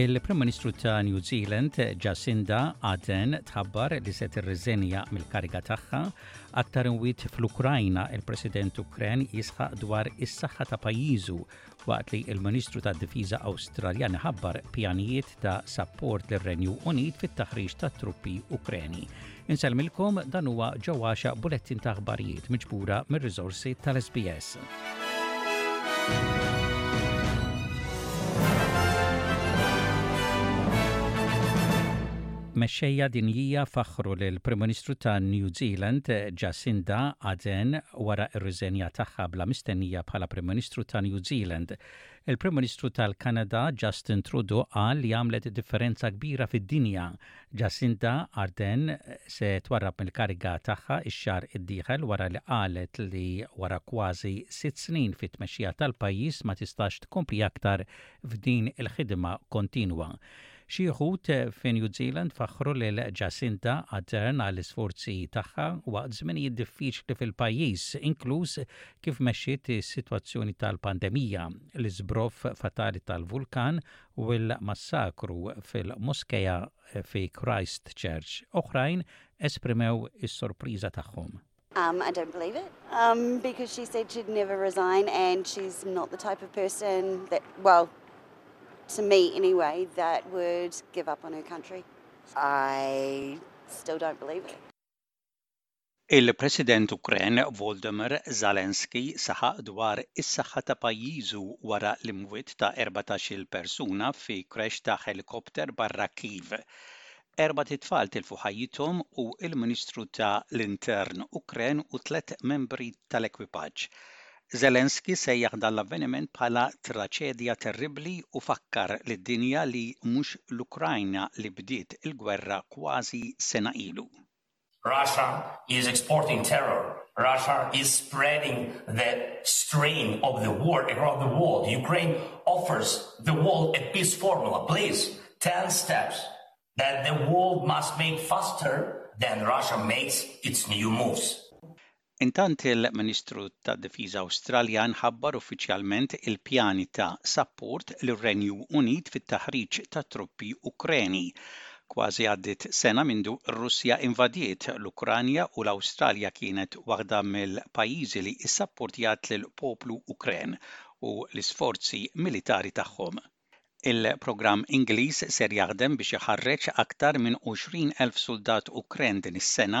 Il-Prim Ministru ta' New Zealand, Jacinda Ardern, tħabbar li se tirriżenja mill-kariga tagħha aktar inwiet fl-Ukrajna il-President Ukren jisħaq dwar is-saħħa ta' pajjiżu waqt li l-Ministru tad-Difiża Awstraljan iħabbar pjanijiet ta' sapport lir-Renju Unit fit-taħriġ tat-truppi Ukreni. Insellmilkom dan huwa ġewwaxa bulettin ta' aħbarijiet miġbura mir-riżorsi tal-SBS. Mexxejja dinjija faħħru lil Prim Ministru ta' New Zealand Jacinda Ardern wara r-riżenja tagħha bla mistennija bħala Prim Ministru ta' New Zealand. Il-Prim Ministru tal-Kanada, Justin Trudeau qal li għamlet differenza kbira fid-dinja. Jacinda Ardern se twarrab mill-kariga tagħha x-xahar id-dieħel wara li qalet li wara kważi sitt snin fit-tmexxija tal-pajjiż ma tistax tkompli aktar f'din il-ħidma kontinwa. Xi wħud fi New Zealand faħħru lil Jacinta Ardern għall-isforzi tagħha waqt żminijiet diffiċli fil-pajjiż, inkluż kif mexxiet is-sitwazzjoni tal-pandemija, l-iżbroff fatali tal-vulkan u l-massakru fil-moskea fi Christchurch. Oħrajn esprimew is-sorpriża tagħhom. Um I don't believe it um because she said she'd never resign and she's not the type of person that well to me anyway that would give up on her country. I still don't believe it. Il-President Ukren Volodymyr Zelensky saħaq dwar is-saħħa ta' pajjiżu wara l-imwiet ta' erbatax-il persuna fi crash ta' ħelikopter barra Kyiv. Erbat itfal tilfu ħajjithom u l-Ministru ta' l-Intern Ukren u tliet membri ta' l-ekwipaġġ. Zelensky sejjaħ dan l-avveniment bħala traċedja terribbli u fakkar lid-dinja li mhux l-Ukrajna li bdiet il-gwerra kważi sena ilu. Russia is exporting terror. Russia is spreading the strain of the war around the world. Ukraine offers the world a peace formula. Please, 10 steps that the world must make faster than Russia makes its new moves. Intant il-Ministru tad-Difiża Awstraljan ħabbar uffiċjalment il-pjani ta' sapport lir-Renju Unit fit-taħriġ ta' truppi Ukreni. Kważi għaddiet sena mindu r-Russja invadiet l-Ukranja u l-Awstralja kienet waħda mill-pajjiżi li ssapportjat lill-poplu Ukren u l-isforzi militari tagħhom. Il-programm Ingliż ser jaħdem biex iħarreġ aktar minn 20,000 suldat Ukren din is-sena,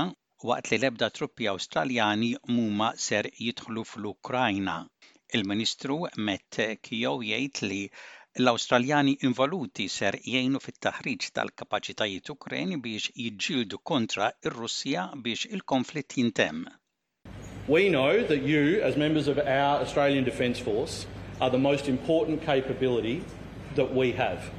waqt li l-ebda truppi Awstraljani mhuma ser jidħlu fl-Ukrajna. Il-Ministru Matt Keogh jgħid li l-Awstraljani involuti ser jgħinu fit-taħriġ tal-kapaċitajiet Ukreni biex jiġġieldu kontra r-Russja biex il-konflitt jintemm. We know that you, as members of our Australian Defence Force, are the most important capability that we have.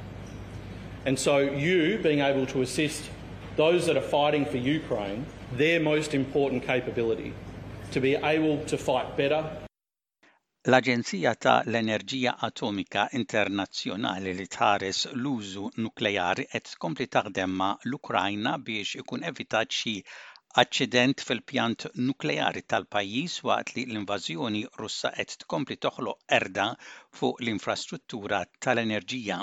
And so you being able to assist those that are fighting for Ukraine their most important capability to be able to fight better. L-Aġenzija ta' l-Enerġija Atomika Internazzjonali li tħares l-użu nukleari qed tkompli taħdem ma' l-Ukrajna biex ikun evitat xi aċċident fil-pjant nukleari tal-pajjiż waqt li l-invażjoni Russa qed tkompli toħloq qerda fuq l-infrastruttura ta' l-enerġija.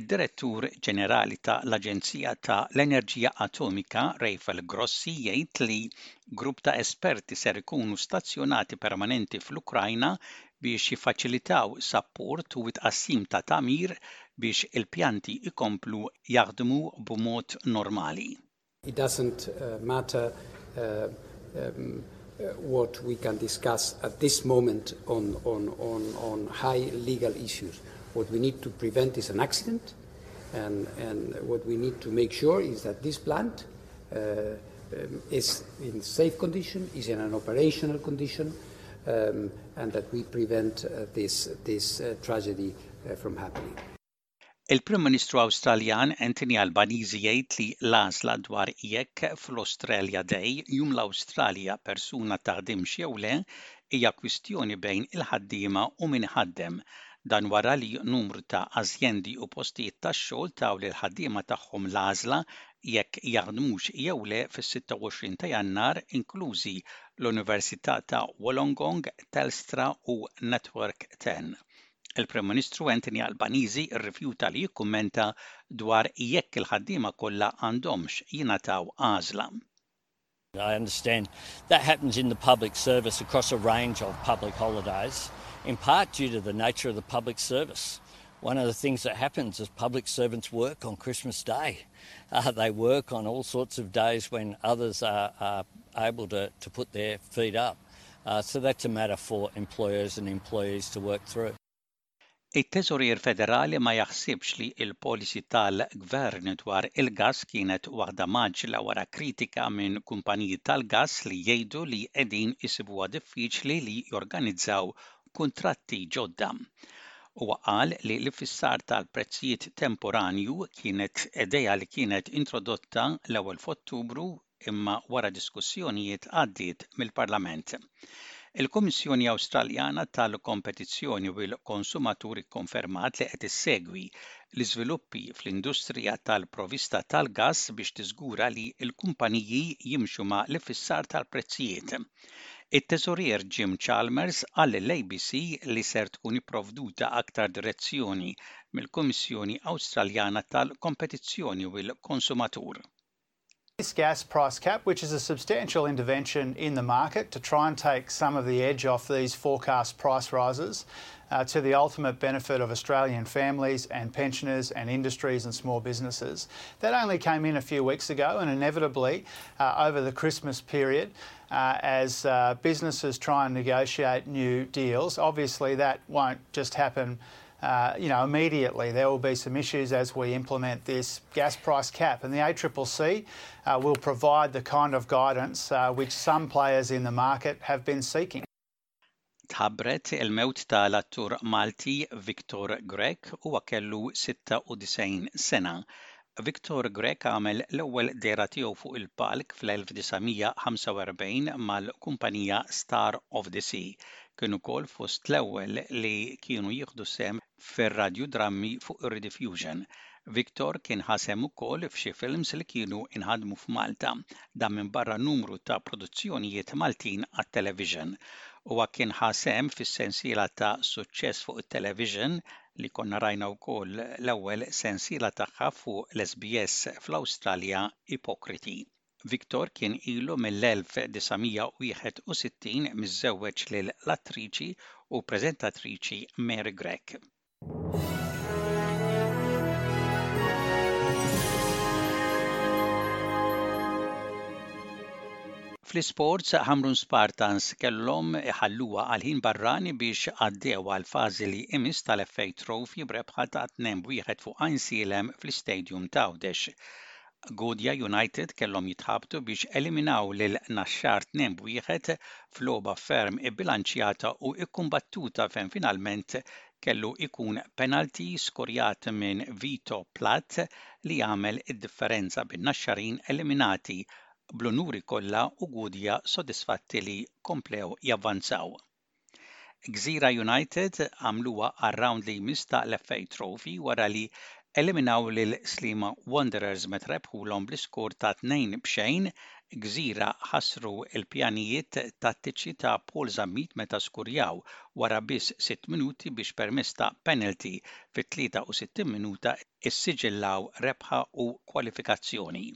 Id-Direttur Ġenerali ta' l-Aġenzija ta' l-Enerġija Atomika, Rafael Grossi jgħid li Grupp ta' esperti ser ikunu stazzjonati permanenti fl-Ukrajna biex jiffaċilitaw sapport u t-tqassim ta' tagħmir biex il-pjanti jkomplu jaħdmu b'mod normali. It doesn't matter what we can discuss at this moment on high legal issues. What we need to prevent is an accident and what we need to make sure is that this plant is in safe condition, is in an operational condition, um, and that we prevent uh, this, this uh, tragedy uh, from happening. Il-Prim Ministru Awstraljan Anthony Albanese jgħid li l-għażla dwar jekk fl-Australia Day jum l-Awstralja persuna taħdimx jew le hija kwistjoni bejn il-ħaddiema u min ħaddem Dan wara li numru ta' azjendi u postijiet tax-xogħol taw lil ħaddiema tagħhom l-għażla jekk jaħdmux jew le fis-26 ta' Jannar, inklużi l-Università ta' Wollongong, Telstra u Network Ten. Il-Prim Ministru Anthony Albanese rrifjuta li jikkummenta dwar jekk il-ħaddiema kollha għandhomx jingħataw għażla. I understand that happens in the public service across a range of public holidays in part due to the nature of the public service. One of the things that happens is public servants work on Christmas Day. Uh, they work on all sorts of days when others are, are able to, to put their feet up. Uh, so that's a matter for employers and employees to work through. It-Teżorier Federali ma jaħsibx li l-policy tal-Gvern dwar il-gass kienet waħda mgħaġġla wara kritika minn kumpaniji tal-gass li jgħidu li qegħdin isibuha diffiċli li jorganizzaw kuntratti ġodda. Huwa qal li l-iffissar tal-prezzijiet temporanju kienet idea li kienet introdotta l-ewwel f'Ottubru imma wara diskussjonijiet għaddiet mill-Parlament. Il-Kummissjoni Awstraljana tal-Kompetizzjoni u l-Konsumatur ikkonfermat li qed issegwi l-iżviluppi fl-industrija tal-provista tal-gass biex tiżgura li l-kumpaniji jimxu ma' l-iffissar tal-prezzijiet. It-Teżorier Jim Chalmers qal lill-ABC li ser tkun ipprovduta aktar direzzjoni mill-Kummissjoni Awstraljana tal-Kompetizzjoni u l-Konsumatur. This gas price cap, which is a substantial intervention in the market to try and take some of the edge off these forecast price rises uh, to the ultimate benefit of Australian families and pensioners and industries and small businesses. That only came in a few weeks ago, and inevitably, uh, over the Christmas period, uh, as uh, businesses try and negotiate new deals, obviously that won't just happen. Uh, you know, immediately there will be some issues as we implement this gas price cap. And the ACCC uh, will provide the kind of guidance uh, which some players in the market have been seeking. Tabret il-mewt tal-attur Malti Viktor Grek huwa kellu 96 sena. Victor Grech għamel l-ewwel dehra tiegħu fuq il-palk fl-1945 mal-kumpanija Star of the Sea. Kien ukoll fost l-ewwel li kienu jieħdu sehem fir-radjudrammi fuq ir-rediffusion. Victor kien ħa sehem ukoll f'xi films li kienu inħadmu f'Malta, dan minbarra numru ta' produzzjonijiet Maltin għat-television. Huwa kien ħa sehem fis-sensiela ta' suċċess fuq it-television li konna rajna wkoll l-ewwel sensiela tagħha fuq l-SBS fl-Awstralja Ipokriti. Victor kien ilu mill-1961 miżżewweġ lil l-attriċi u preżentatriċi Mary Grech. Fl-isports, Ħamrun Spartans kellhom iħalluha għall-ħin barrani biex għaddew għall-fażi li jmiss tal-FA Trophy b'rebħa ta' tnejn b'wieħed fuq Għajnsielem fl-Istadium t'Għawdex. Gudja United kellhom jitħabtu biex eliminaw lil Naxxar tnejn b'wieħed f'logħba ferm ibbilanċjata u kkumbattuta fejn finalment kellu jkun penalty skorjat minn Vito Platt li għamel id-differenza bin-Naxxarin eliminati bl-unuri kollha u Gudja sodisfatti li komplew javvanzaw. Gżira United għamluha għar-rawnd li jmiss ta' l-FA Trophy wara li eliminaw lil Sliema Wanderers meta rebħulhom bl-iskor ta' 2 b'xejn, Gżira ħassru l-pjanijiet tattiċi ta' Paul Zammit meta skurjaw wara biss sitt minuti biex permezz ta' penalty fit-63 minuta issiġillaw rebħa u kwalifikazzjoni.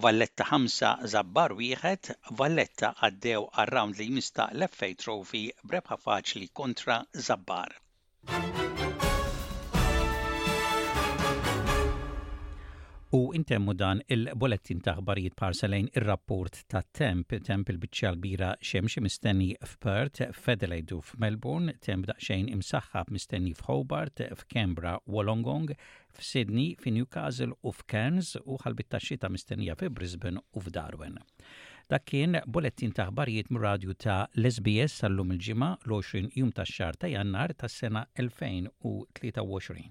Valletta 5, Żabbar 1, Valletta għaddew għar-rawnd li jmiss ta' l-FA Trophy b'rebħa faċli kontra Żabbar. U intemmu dan il-bolettin ta' ħbarijiet parsa lejn ir-rapport ta' temp, temp il-biċċa l-bira xemxi mistenni f'Perth, f'Adelaide u f'Melbourne, temp daqsxejn imsaħħab mistenni f'Hobart, f'Kembra, Wollongong, f'Sydney, fi Newcastle u f'Cairns u ħalbit tax-xita mistennija fi Brisbane u f'Darwin. Dak kien bulettin ta' aħbarijiet mir-radju ta' l-SBS tal-lum il-Ġimgħa, l-20 jum tax-xahar ta' Jannar tas-sena 2023.